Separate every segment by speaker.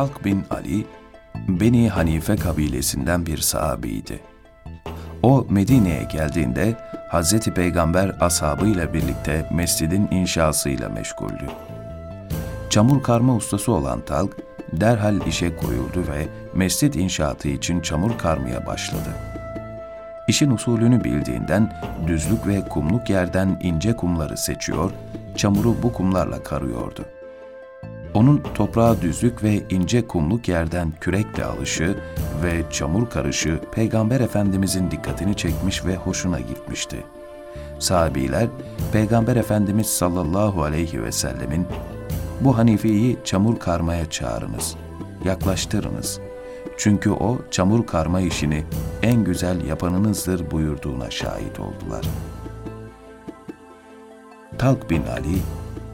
Speaker 1: Talk bin Ali, Beni Hanife kabilesinden bir sahabiydi. O Medine'ye geldiğinde Hz. Peygamber ashabıyla birlikte mescidin inşasıyla meşguldü. Çamur karma ustası olan Talk, derhal işe koyuldu ve mescid inşaatı için çamur karmaya başladı. İşin usulünü bildiğinden düzlük ve kumluk yerden ince kumları seçiyor, çamuru bu kumlarla karıyordu. Onun toprağa düzlük ve ince kumluk yerden kürekle alışı ve çamur karışı Peygamber Efendimizin dikkatini çekmiş ve hoşuna gitmişti. Sahabiler, Peygamber Efendimiz sallallahu aleyhi ve sellemin bu Hanifi'yi çamur karmaya çağırınız, yaklaştırınız. Çünkü o çamur karma işini en güzel yapanınızdır buyurduğuna şahit oldular. Talk bin Ali,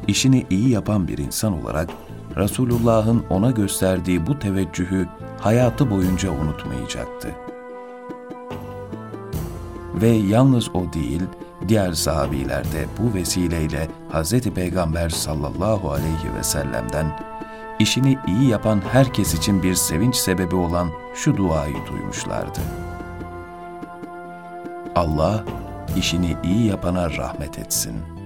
Speaker 1: işini iyi yapan bir insan olarak Resulullah'ın ona gösterdiği bu teveccühü hayatı boyunca unutmayacaktı. Ve yalnız o değil, diğer sahabiler de bu vesileyle Hz. Peygamber sallallahu aleyhi ve sellem'den işini iyi yapan herkes için bir sevinç sebebi olan şu duayı duymuşlardı. Allah işini iyi yapana rahmet etsin.''